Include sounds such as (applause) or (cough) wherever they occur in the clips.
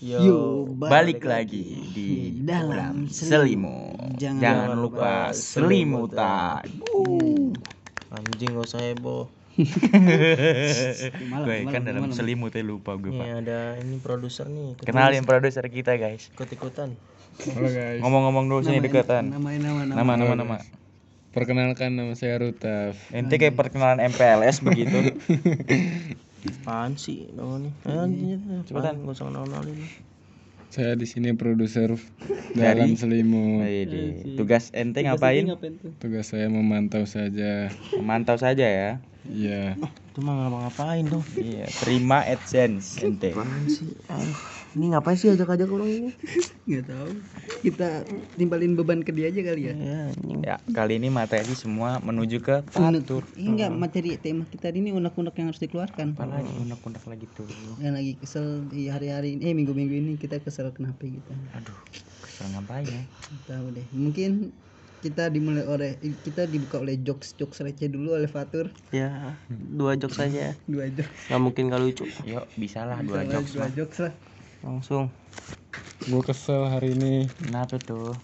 Yo, balik lagi di dalam selimut. Jangan, lupa selimutan. (laughs) Anjing gak usah heboh. (laughs) Gue kan malam, dalam malam. selimut ya lupa gue Ini pak. ada ini produser nih. ikut- Kenalin produser kita guys. ikut-ikutan. Halo guys, Ngomong-ngomong dulu sini Nama- deketan. Nama nama nama. Nama nama nama. perkenalkan nama saya Rutaf. Ente kayak perkenalan MPLS begitu. (laughs) Apaan sih namanya? Ayo anjing. Cepetan. Gak usah kenal-kenalin. Saya di sini produser (laughs) Dari? dalam selimut. Wih, Tugas ente ngapain? Tugas saya memantau saja. Memantau saja ya. Iya. Itu mah ngapa-ngapain dong. Iya, terima AdSense ente. Apaan sih? Ah, Ini ngapain sih ajak-ajak orang ini? (laughs) Nggak tahu. Kita timbalin beban ke dia aja kali ya. Ya, anjing. Ya, kali ini materi semua menuju ke. Ini enggak materi tema kita ini unek-unek yang harus dikeluarkan. Apalagi unek-unek lagi tuh. Yang lagi kesel di hari-hari ini, eh minggu-minggu ini kita kesel kenapa gitu. Aduh, kesel ngapain ya? Tahu deh. Mungkin kita dimulai oleh kita dibuka oleh jokes jokes receh dulu oleh Fatur Ya, dua jok saja. (laughs) dua jokes Gak mungkin gak lucu. Yuk, bisa lah dua jokes dua mah. jokes lah Langsung. Gue kesel hari ini. Kenapa tuh?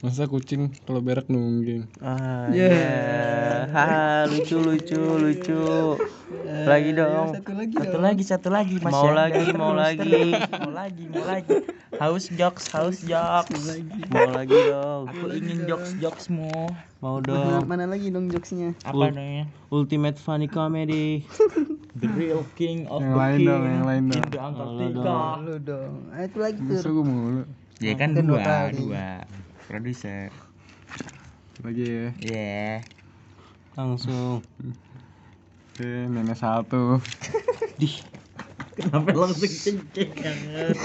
Masa kucing kalau berak nungging. Ah, Ya. ya. Haha, lucu lucu lucu. Lagi dong. satu lagi Satu dong. lagi, satu lagi Mas Mau ya. lagi, mau lagi. mau lagi, mau lagi. Haus jokes, haus jokes. Mau lagi dong. Aku ingin jokes jokesmu. Mau mana, dong. mana lagi dong jokesnya Apa namanya? Ultimate funny comedy. (laughs) The real king of Yang the lain king dong, yang lain in dong. the Antartika. lu dong ah, itu lagi tuh gue mulu. Ya kan dua dua. Produser. Lagi ya. Iya. Langsung. Oke, nenek satu. (laughs) Kenapa langsung cengceng banget?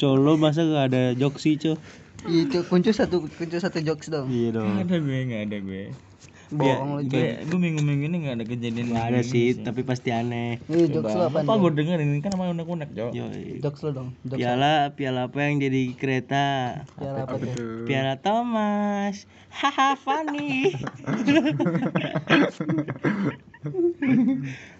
Colo masa gak ada jok sih, Co? itu kunci satu kunci satu jokes dong Iya dong. Ada gue, nggak ada gue. Bohong lu Gue, gue minggu-minggu ini nggak ada kejadian. Gak ada begini sih, tapi pasti aneh. ini jokes lu apa Apa gue dengerin ini kan namanya unek-unek, Jo. Jokes lu dong jokes Piala, piala apa yang jadi kereta? piala apa tuh Tuh. Piala Thomas. Haha, funny.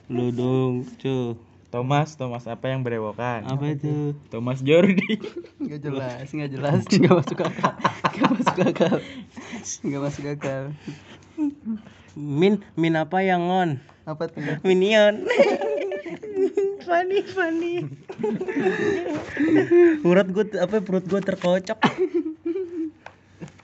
Lu dong, cu. Thomas, Thomas apa yang berewokan? Apa itu? Thomas Jordi. nggak jelas nggak jelas nggak masuk akal nggak masuk akal nggak masuk akal Min, min apa yang on? apa tuh Minion. (laughs) funny, funny. Perut gue apa perut gue terkocok.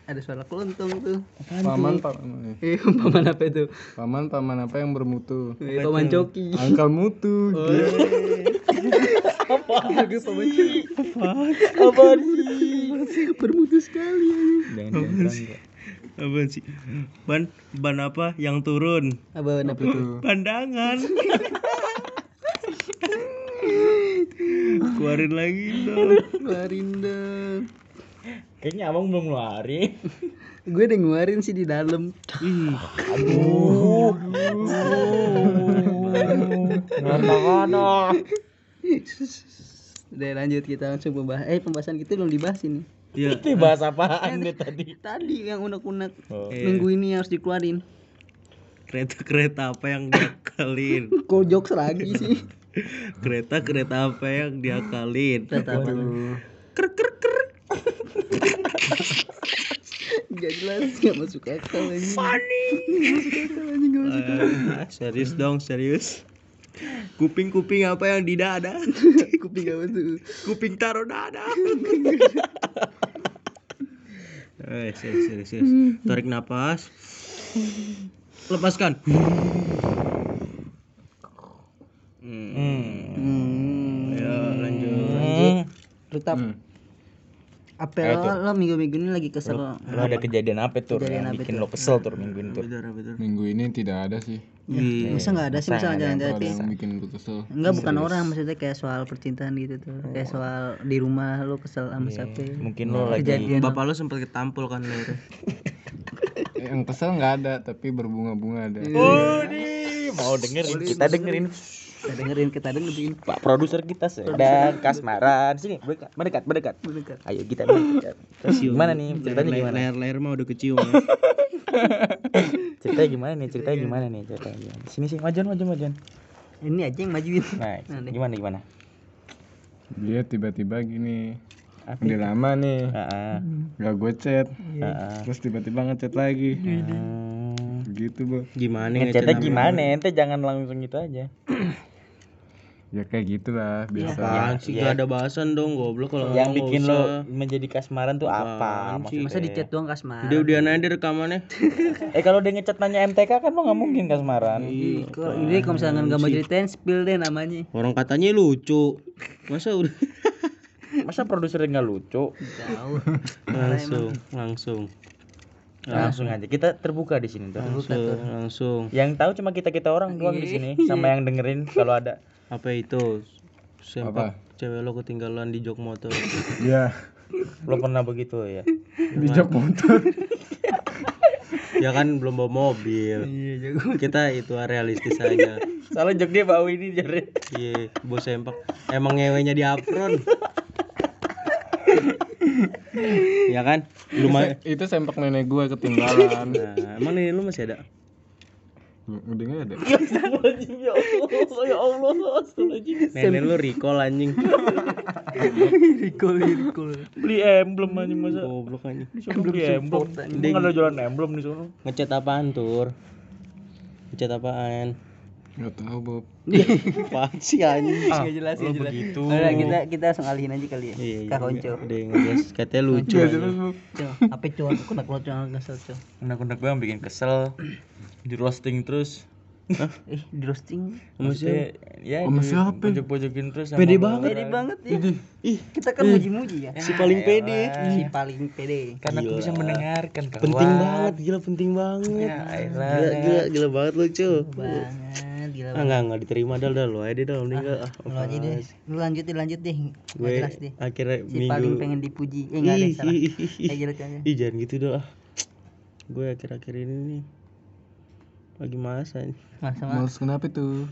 ada suara keluntung tuh Paman, paman. eh (laughs) paman apa itu Paman, paman apa yang bermutu? eh, paman coki Angkal mutu. (laughs) apa paman coki Apa sih? bermutu sekali Jangan jangan. Apa sih? Ban ban apa yang turun? apa apa itu (laughs) Pandangan. (laughs) Keluarin lagi dong. keluarin dong Kayaknya abang belum ngeluarin. gue udah ngeluarin sih di dalam Ih, Aduh. Mana-mana. udah lanjut kita langsung membahas eh pembahasan kita belum dibahas ini ya. Itu bahas apaan nih tadi? (laughs) tadi yang unek-unek Oh. minggu ini harus dikeluarin Kereta-kereta apa yang diakalin? (laughs) kok jokes lagi sih (laughs) Kereta-kereta apa yang diakalin? Kata apa tuh? Gak jelas, gak masuk akal ini. Funny. Ah, serius dong, serius. Kuping-kuping apa yang di dada? Kuping apa tuh? Kuping taruh dada. Eh, serius, serius, serius. Tarik napas. Lepaskan. Hmm. Hmm. Ya, lanjut. Lanjut. Lu tap. Hmm. Apa lo, lo minggu-minggu ini lagi kesel? Lo ada kejadian apa tuh Kejadian yang apa bikin tuh? lo kesel tuh minggu ini tuh? Betul, betul. Minggu ini tidak ada sih. Ya, masa nggak ada sih Masa ada ada tapi yang bikin gue kesel. Enggak bukan orang maksudnya kayak soal percintaan gitu tuh. Kayak Oh. soal di rumah lo kesel sama Iya, siapa? Mungkin lo lagi Kejadian. Bapak lu sempat ketampul kan lo (laughs) itu. Yang kesel nggak ada, tapi berbunga-bunga ada. Oh, nih, mau dengerin kita dengerin Kita dengerin kita dengerin. Pak produser kita sedang kasmaran. Sini, mendekat, mendekat, mendekat. Ayo kita mendekat. (laughs) Gimana nih? Ceritanya gimana? Layar-layar mah udah kecium. ya. Ceritanya gimana nih? Ceritanya gimana nih? Ceritanya gimana? Sini sih, majuan, majuan, majuan. Ini aja yang majuin. Nah, Nah, gimana gimana? dia tiba-tiba gini udah lama nih Heeh. nggak gue chat Heeh. terus tiba-tiba ngechat lagi Hmm. Gitu bu Gimana Ngechatnya ngechat gimana? Ente jangan langsung gitu aja. (clears throat) ya kayak gitulah biasa Apaan sih Ya. gak ada bahasan dong goblok kalau Yang bikin lo menjadi kasmaran tuh apa? Maksudnya? Masa di chat doang kasmar. Udah udah aja rekamannya. (laughs) Eh kalau dia ngechat nanya MTK kan lo nggak mungkin kasmaran. Kok ini kalau misalnya nggak mau ceritain spill deh namanya. Orang katanya lucu. Masa udah Masa produsernya nggak lucu? (laughs) Langsung langsung Langsung aja. Kita terbuka di sini tuh. langsung. langsung. Yang tahu cuma kita kita orang doang di sini sama yang dengerin kalau ada. (laughs) apa itu? Sempak cewek lo ketinggalan di jok motor. (laughs) Ya Lo pernah begitu ya? di jok motor. (laughs) Ya kan belum bawa mobil. Iya jago. kita itu realistis aja. Soalnya jok dia bau ini jadi. iya bos sempak. Emang ngewenya di apron ya kan? Lumayan itu sempak nenek gue ketinggalan. Nah, emang nih lu masih ada? Udah nggak ada. Ya Allah, ya Allah, nenek lu recall anjing. (laughs) Recall recall. Beli emblem aja masa. goblok anjing. Beli emblem. Emang ada jualan emblem di sana. ngechat apaan tur? Ngechat apaan nggak tahu Bob apaan sih anjing Nggak jelas lo nggak jelas. begitu. Udah kita kita langsung alihin aja kali ya. iya Kak Onco. udah ngegas katanya lucu anjing. Cok, apa cowok? Aku nak keluar cowok kesel cowok. Unek-unek gue yang bikin kesel. Di roasting terus. Eh di roasting. Maksudnya ya Sama di siapa? pojok-pojokin terus sama Pede banget. Pede banget ya. ih Kita kan muji-muji ya. si paling pede Si paling pede. Karena aku bisa mendengarkan penting banget gila penting banget Ya, gila gila gila banget lu cu Banget gila. ah nggak nggak diterima dal dal lo aja dal meninggal ah Lu aja deh. Lu lanjut deh, lanjut deh. Gue jelas deh. akhirnya Si minggu paling pengen dipuji. Eh enggak ada salah. (laughs) Eh aja. ih jangan gitu dong ah gue akhir-akhir ini nih lagi masa nih Masa males kenapa tuh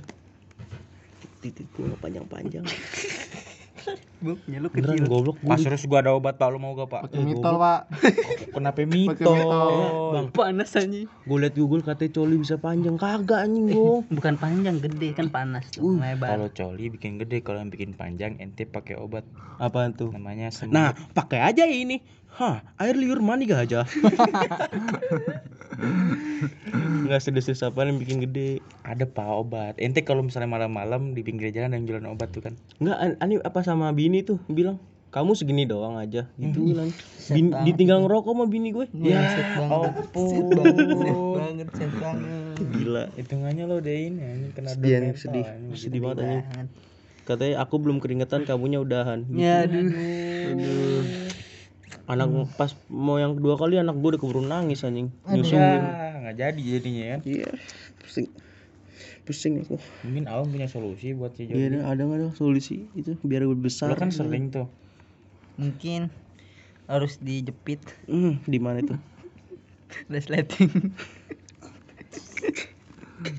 titik gue panjang-panjang (laughs) (laughs) Punya lu beneran kecil. goblok Pak serius gua ada obat pak lu mau gak pak? pakai mitol pak (laughs) Kenapa mitol bang Panas anjing. gue liat Google katanya coli bisa panjang kagak anjing gua (laughs) Bukan panjang, gede kan panas tuh. Lebar. Kalau coli bikin gede, kalau yang bikin panjang ente pakai obat apaan tuh namanya semut. nah pakai aja ini Hah, air liur mani gak aja? (laughs) Nggak sedih apa yang bikin gede. ada pak obat. Ente kalau misalnya malam-malam di pinggir jalan ada yang jualan obat tuh kan. Nggak, an- ani apa sama bini tuh bilang kamu segini doang aja gitu bilang. Set Bin- ditinggal ngerokok sama bini gue. Ya, set banget. Set banget, set banget, set banget. Gila. Hitungannya lo udah ini anjing kena Sedih, sedih. anjing. Sedih banget anjing. Katanya aku belum keringetan, kamunya udahan. Gitu. Ya aduh. Anak pas mau yang kedua kali anak gue udah keburu nangis anjing. Nyusul. Ya, nggak jadi jadinya kan. Iya. Pusing. Pusing aku. Mungkin Aum punya solusi buat si Iya Jody. ada ada nggak ada solusi itu biar gue besar. Lo kan sering tuh. Mungkin harus dijepit Hmm, di mana itu? (laughs) resleting.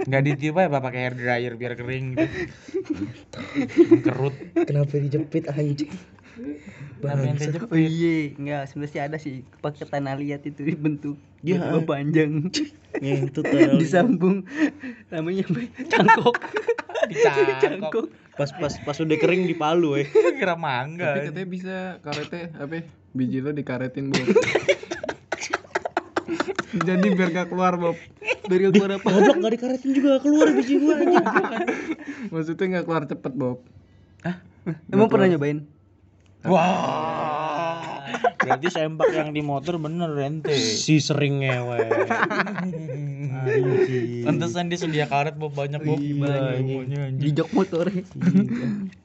Nggak ditiup ya pakai hair dryer biar kering gitu. (laughs) Kerut. Kenapa dijepit anjing? Jepit? Oh iya, enggak sebenarnya ada sih pakai tanah liat itu (laughs) bentuk (laughs) Ya. ya. panjang Ngentut tuh. disambung namanya apa? cangkok (laughs) Dicangkok. Pas pas pas udah kering di Palu eh. Kira mangga. tapi katanya bisa karete apa biji lo dikaretin Bob jadi biar gak keluar Bob biar gak keluar apa Goblok enggak dikaretin juga keluar biji gue anjing. maksudnya gak keluar cepet Bob emang pernah nyobain Wah. (laughs) Berarti sempak yang di motor bener ente. Si sering ngewe. Anjing. Pantesan dia sedia karet Bob banyak Bob. Iya, Banyak di jok motor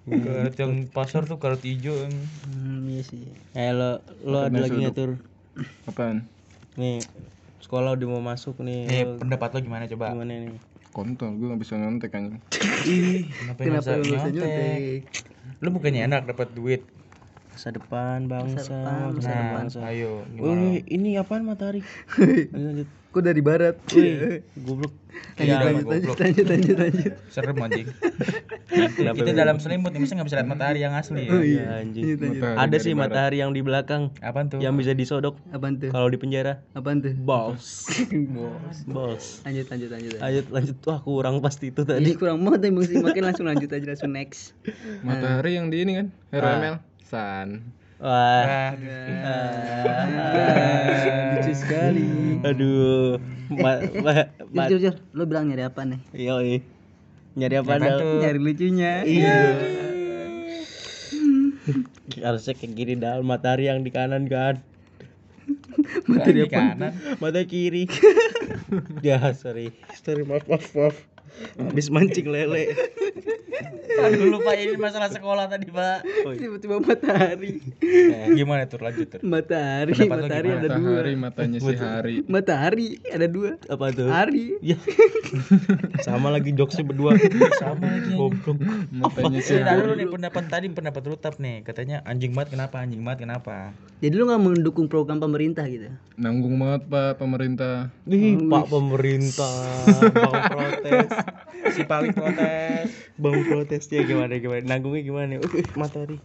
Karet yang pasar tuh karet hijau. hmm, iya sih Eh lo lo ada lagi ngatur. apaan Nih sekolah udah mau masuk nih. Eh, Lo pendapat lo gimana coba? gimana nih? kontol gue gak bisa nyontek anjing Kenapa, kenapa lu bisa nyontek? nyontek Lu bukannya enak dapat duit. Masa depan bangsa, depan, masa Nah, depan bangsa. ayo gimana? Wih, ini apaan matahari? (laughs) Lanjut, lanjut. Kok dari barat? Wih, goblok. Lanjut, Ya, lanjut, lanjut, goblok. lanjut, lanjut, lanjut. Serem anjing. Lu? dalam selimut nih, masa nggak bisa lihat matahari yang asli Oh ya? iya. Ya, anjing. Lanjut, lanjut. Matahari Ada sih barat. matahari yang di belakang Apaan tuh? yang bisa disodok Apaan tuh? kalau di penjara. Apaan tuh? Bos. (laughs) Bos. Lanjut, lanjut, lanjut. lanjut. Lanjut lanjut wah kurang pasti itu tadi. kurang banget ya makin langsung lanjut aja langsung next. Matahari yang di ini kan, Hero Sun. Wah. Ah, lucu sekali. Aduh. Ma, ma, ma, Jujur, jujur, lo bilang nyari apa nih? yoi. Nyari apa tuh. Nyari lucunya. Iya. Harusnya kayak gini dal matahari yang di kanan kan. Matahari kanan. Mata kiri. (laughs) ya sorry. Sorry maaf maaf maaf. Habis mancing lele. Aduh lupa ini masalah sekolah tadi pak. Tiba-tiba matahari. Gimana tuh lanjut tuh? Matahari, Pendapat matahari ada dua. Matahari matanya si hari. Matahari ada dua. Apa tuh? Hari. Ya. (laughs) Sama lagi jokesnya berdua. Sama lagi. Goblok. Matanya si hari. dulu nih pendapat tadi pendapat lu tap nih katanya anjing banget kenapa anjing banget kenapa? Jadi lu nggak mendukung program pemerintah gitu? Nanggung banget Pak pemerintah. Ih, Pak pemerintah, Bang protes. Si paling protes. Bang protesnya gimana gimana? Nanggungnya gimana? Uh, matahari.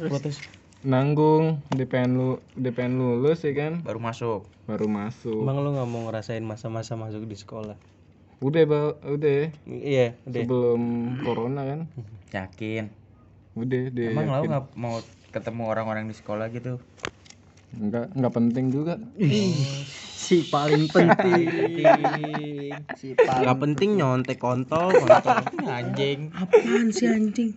Protes. Nanggung, pengen lu, pengen lulus ya kan, Baru masuk. baru masuk. Emang lu nggak mau ngerasain masa-masa masuk di sekolah? Udah, Bang, udah. Iya, udah. Sebelum corona kan. Yakin? Udah, deh. Emang lo nggak mau ketemu orang-orang di sekolah gitu? Enggak, enggak penting juga. Si paling (laughs) penting. si paling. Gak penting nyontek kontol, kontol. (laughs) anjing. Apaan sih anjing?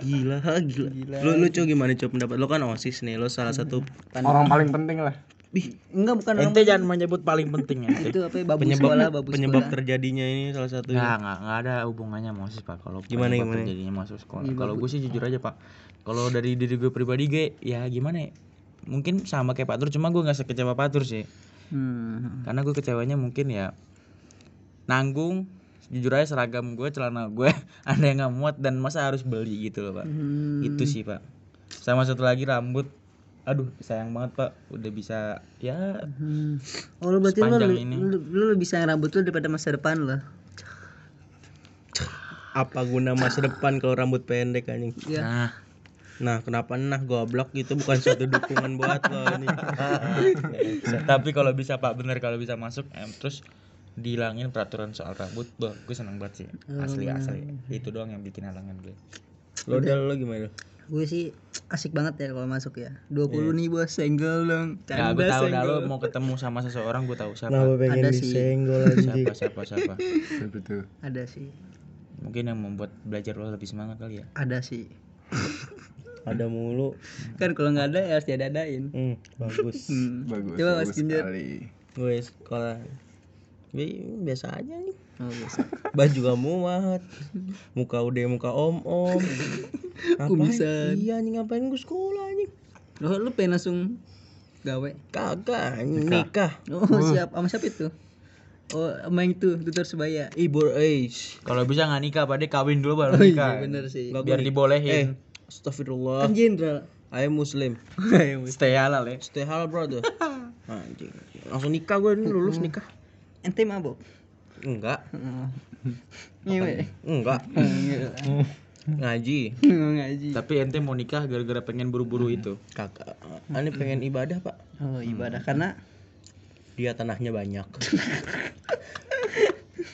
Gila, gila. Lu lu coba gimana coba pendapat lu kan OSIS nih, lu salah satu Orang paling penting lah. Ih, Enggak bukan orang Ente jangan menyebut paling penting ya. itu apa ya, babu penyebab sekolah, babu penyebab sekolah. terjadinya ini salah satunya. Nggak, nggak, nggak ada hubungannya sama OSIS pak. Kalau Gimana, gimana? terjadinya masuk sekolah. Kalau gue sih jujur aja pak. Kalau dari diri gue pribadi gue, ya gimana ya? Mungkin sama kayak Pak Tur, cuma gue nggak sekecewa Pak Tur sih. Hmm. Karena gue kecewanya mungkin ya nanggung. Jujur aja seragam gue, celana gue (laughs) ada yang nggak muat dan masa harus beli gitu loh pak. Hmm. Itu sih pak. Sama satu lagi rambut. Aduh sayang banget pak. Udah bisa ya Hmm. Oh lu berarti lu, ini. lu, lu lebih sayang rambut lu daripada masa depan lo. Apa guna masa depan kalau rambut pendek anjing? Iya. Nah, Nah, kenapa nah goblok itu bukan suatu dukungan buat lo ini. (laughs) tapi kalau bisa Pak bener kalau bisa masuk em, terus dihilangin peraturan soal rambut, bah, gue seneng banget sih. Asli asli. Itu doang yang bikin halangan gue. Lo udah lo gimana? Gue sih asik banget ya kalau masuk ya. 20 nih bos, single dong. Nah, gue Canda tahu dah single. lo mau ketemu sama seseorang, gue tahu siapa. Kenapa pengen Ada sih. anjing? Siapa siapa siapa. Siapa tuh? Ada sih. Mungkin yang membuat belajar lo lebih semangat kali ya. Ada sih. Ada mulu. Kan kalau nggak ada ya harus diadain. Hmm, bagus. Hmm. (laughs) Bagus, Coba bagus sekali. Gue sekolah Bi- biasa aja nih. Oh, biasa. (laughs) Baju juga muat. Muka udah muka om-om. (laughs) Ngapain? Kumisan. Iya anjing ngapain gue sekolah anjing? Lo lu pengen langsung gawe. Kagak, anjing, nikah. Oh, siap. Sama siapa itu? Oh, sama yang itu, tutor sebaya. Ibu age. Kalau bisa nggak nikah, pada kawin dulu baru Oh nikah. iya bener sih. Biar gua- Eh, dibolehin. Astagfirullah. Kan jenderal. I am (laughs) muslim. Stay halal ya. Stay halal brother. (laughs) Anjing. Langsung nikah gue ini lulus nikah. Ente mabok. Enggak, (laughs) Ngewe. enggak. Ngaji. Ngaji. Tapi ente mau nikah gara-gara pengen buru-buru itu. Kakak. Ani pengen ibadah, Pak. Oh, ibadah karena Dia tanahnya banyak.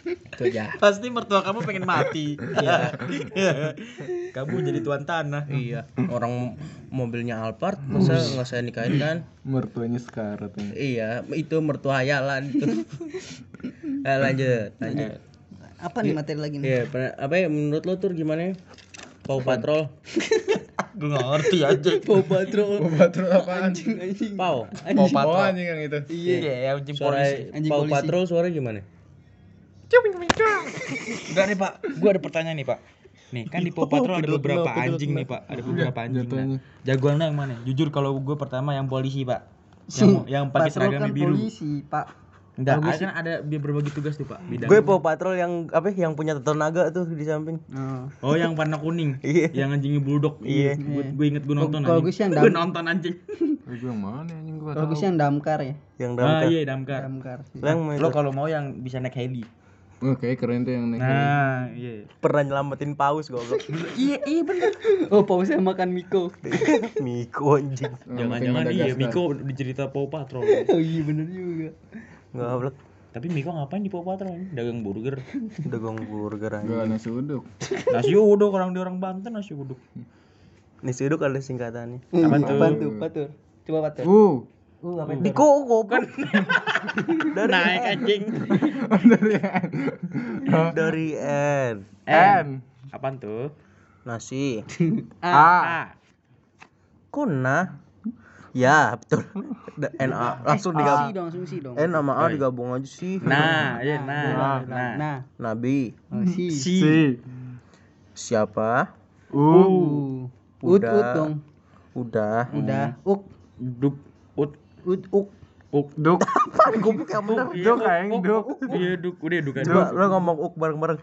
Itu aja. Pasti mertua kamu pengen mati. Iya. kamu jadi tuan tanah. Iya, orang mobilnya Alphard masa nggak saya nikahin kan? Mertuanya sekarat ya. Iya, itu mertua hayalan itu. (laughs) Eh, lanjut, lanjut. apa nih materi lagi nih? Iya, apa ya menurut lo tuh gimana? Pau Patrol, (laughs) Gue gak ngerti aja. Paw Patrol. Patrol apaan? Pau. Mau Oh, patrol. anjing yang itu. Iya, yang anjing polisi. Anjing Pau. Patrol suara gimana? Enggak nih pak, gue ada pertanyaan nih pak. Nih kan di Paw Patrol ada beberapa anjing nih pak, ada beberapa anjing. Nah, jagoan yang mana? Jujur kalau gue pertama yang polisi pak, yang yang pakai seragam kan biru. polisi, Pak. Enggak, kan ada berbagi tugas tuh, Pak. Bidang. Gue Paw Patrol yang apa yang punya tato naga tuh di samping. Oh. Oh, yang warna kuning. (laughs) Iya. Yang anjingnya bulldog. Iya. Gue gue inget gue nonton Kalau anjing. gue sih yang Gue nonton anjing. (laughs) Gue yang mana anjing gua kalau gue sih yang damkar ya. Yang Ah, damkar. iya, damkar. Damkar. Lo kalau mau yang bisa naik heli. Oke, keren tuh yang naik. Nah, iya. pernah nyelamatin paus goblok. Iya, iya bener. Oh, pausnya makan Miko. (laughs) Miko anjing. Jangan-jangan iya, Miko dicerita Paw Patrol. (laughs) Oh iya bener juga. Goblok. Tapi Miko ngapain di Paw Patrol? Dagang burger. (laughs) Dagang burger Gue anjing. nasi uduk. Nasi uduk orang di orang Banten nasi uduk. Nasi uduk ada singkatannya. Tuh? Apaan tuh? Patur. Coba patur. Uh, Uh, apa Di koko kan. (laughs) Naik anjing. (laughs) Dari N. N. Apaan tuh? Nasi. (laughs) A. A. Kuna. Ya, betul. Da- NA langsung Si digabung. dong, asumsi dong. N sama A digabung aja sih. Nah, ya nah. Nah. Nah, Nabi. oh, si. Si. si. Siapa? Ut, Udah. ut dong. Udah. Udah. Uk, Duk. Ut. ut, uk. Uk. Duk. (laughs) Apaan goblok yang bener? Duk aing duk. Iya, duk. Udah duk aja. Coba lo ngomong uk bareng-bareng.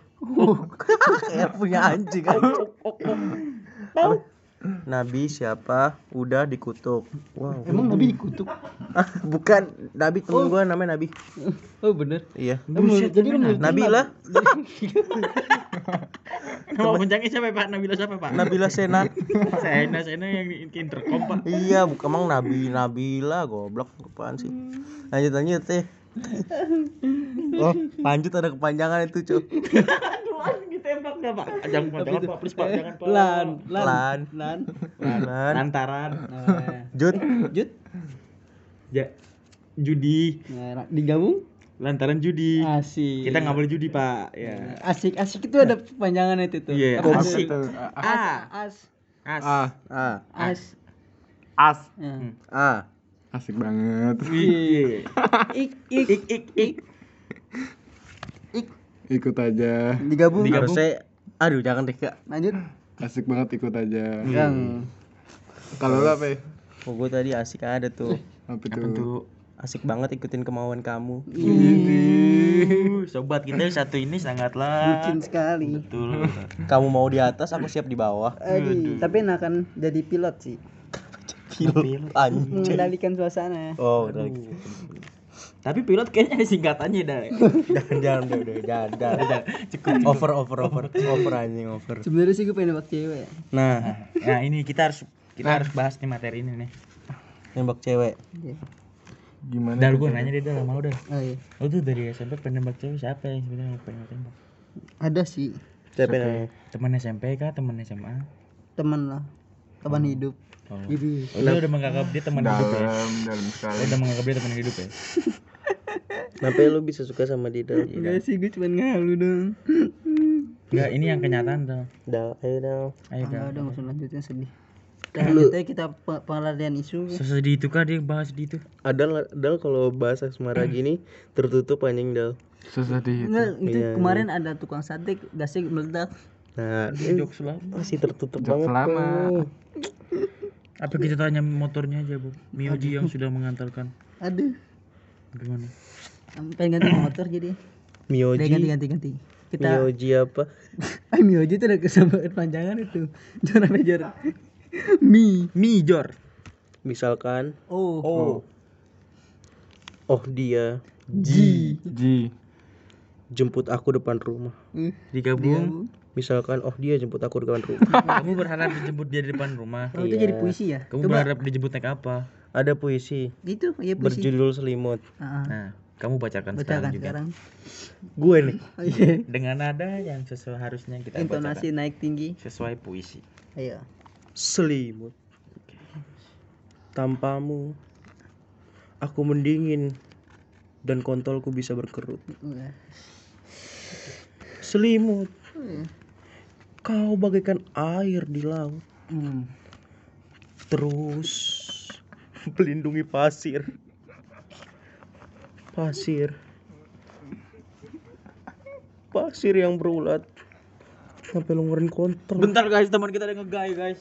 (laughs) Kayak punya anjing kan. Apa? Nabi siapa? Udah dikutuk. Wow. Emang Nabi dikutuk? Ah, (laughs) bukan Nabi temen gua namanya Nabi. Oh bener. Iya. Oh, menurut- jadi lu Nabi lah. (laughs) Nama puncaknya siapa Pak? Nabila siapa Pak? Nabila Sena. (laughs) Sena, Sena yang di intercom Pak. iya, bukan emang Nabi Nabila goblok apaan sih? Lanjut lanjut teh. Oh, lanjut ada kepanjangan itu, Cuk. Aduh, ditembak enggak Pak? Jangan Pak, jangan Pak, please Pak, jangan Pak. Lan, Lan. lan, lan. Lan. Lantaran. Eh, Jut. Jut. Ya. Judi. Nah, digabung Lantaran judi. asik. Kita nggak boleh judi Pak. Ya. Asik, asik itu ada panjangan itu tuh. Apa asik. tuh? A. As, As. Ah, Ah, as. as. Ah. Asik banget. Iya. (laughs) Ik, ik, Ik ik ik. Ikut aja. digabung. Digabung. Harusnya aduh jangan deh, Kak. Lanjut. Asik banget ikut aja. Yang Kalau lu apa ya? Oh, gua tadi asik ada tuh. Apa Apa tuh? tuh? Asik banget ikutin kemauan kamu. Uh, Sobat kita satu ini sangatlah bucin sekali. betul. Kamu mau di atas, aku siap di bawah. Aduh, tapi enakan jadi pilot sih. Pilot anjing. Mengendalikan suasana. Oh, udah. Tapi pilot kayaknya ada singkatannya dah. jangan jangan udah udah jangan jangan. Cukup over over over over anjing over. Sebenarnya sih gue pengen nembak cewek. Nah, Nah ini kita harus kita harus bahas nih materi ini nih. Nembak cewek. Iya. Gimana? Dal gue nanya deh Dal sama lu Dal. Oh iya. Lu tuh dari SMP pengen nembak cewek siapa yang sebenarnya pengen tembak? Ada sih Siapa namanya? Teman SMP kah? Teman SMA? teman lah. Teman hidup. Oh. Jadi Oh, lu udah menganggap dia teman hidup ya? Dalam, dalam sekali. Lu udah menganggap dia teman hidup ya? (laughs) Kenapa lu bisa suka sama dia? Dal? enggak sih gue cuma ngalu dong. Enggak, ini yang kenyataan Dal. Dal, ayo Dal. Ayo Dal. udah usah lanjutin sedih. Nah, lanjutnya kita pe- pengelarian isu. Sesedih itu kah dia bahas di itu? Ada Dal kalau bahasa asmara gini tertutup anjing Dal. Sesedih itu. Enggak, itu Iya, kemarin ada tukang sate gasnya meledak. Nah, ini Jok selama. masih tertutup Jok banget. selama. tuh. Apa kita tanya motornya aja, Bu? Mioji yang sudah mengantarkan. Aduh, Gimana? pengen ganti motor jadi. Udah ganti Mioji. ganti ganti. Kita Mioji apa? (laughs) Mioji itu ada kesamaan panjangan itu. Jor apa Jor? Mi. Mi Jor. Misalkan Oh. Oh. oh dia Ji. Ji. jemput aku depan rumah. Eh, Digabung. Misalkan oh dia jemput aku depan rumah. (laughs) Kamu berharap dijemput dia di depan rumah. Oh, itu jadi puisi ya? Kamu Coba berharap dijemput naik apa? Ada puisi itu ya puisi. berjudul selimut. Ah, ah. Nah, kamu bacakan, Bacakan sekarang juga. sekarang. Gue nih. (laughs) Oh, iya. Dengan nada yang sesuai harusnya kita Intonasi bacakan. naik tinggi. Sesuai puisi. Ayo. Selimut. Tanpamu aku mendingin dan kontolku bisa berkerut. Udah. Selimut, Hmm. kau bagaikan air di laut. Hmm. Terus melindungi pasir. Pasir. Pasir yang berulat. Sampai lu ngeluarin Bentar guys, teman kita ada ngegay guys.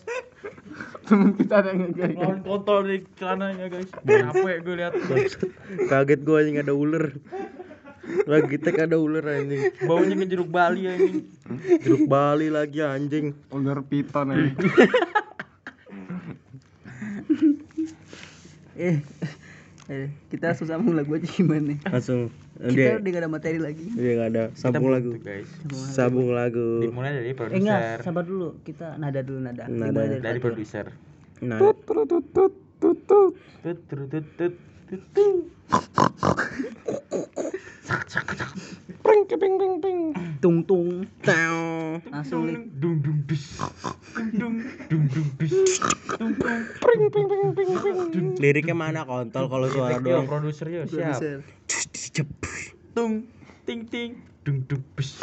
(laughs) Temen kita ada ngegai. Ngeluarin kontol di celananya guys. Capek gue lihat. Kaget gua anjing ada ular. Lagi tek ada ular anjing. Baunya ke jeruk Bali anjing. Jeruk Bali lagi anjing. Ular piton ya. (laughs) eh eh kita langsung sambung lagu aja gimana Langsung kita dia udah gak ada materi lagi dia nggak ada sambung lagu. guys. Sambung lagu. Dimulai dari eh produser. enggak sabar dulu kita nada dulu nada, Nada. Dimulai dari satu. produser. Nah, Tut tut tut tut tut tut. Tung tung langsung li Dung dung dus. Dung dung dung dus. Dung dung. Pring pring pring pring pring. liriknya mana kontol kalau suara doang. produser yo siap. Tung ting ting dung dung bus.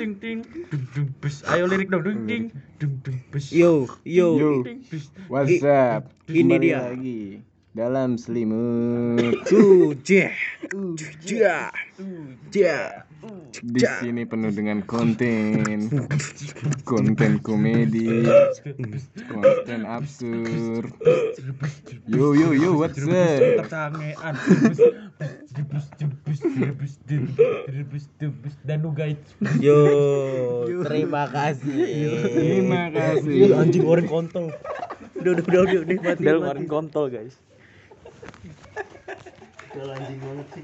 Ting ting dung dung bus. Ayo lirik dong dung ting dung dung bus. Yo, yo. What's up? ini dia. lagi dalam selimut. (laughs) Uh, jeh. Jah. Jah. Di sini penuh dengan konten, konten komedi, konten absurd. Yo yo yo, what's up? Tersangean. Debus debus debus debus debus dan guys. Yo, terima kasih. Terima kasih. Ih, anjing orang kontol. Udah, udah, udah, udah, udah, mati, mati. ngeluarin kontol guys. Udah, anjing banget sih.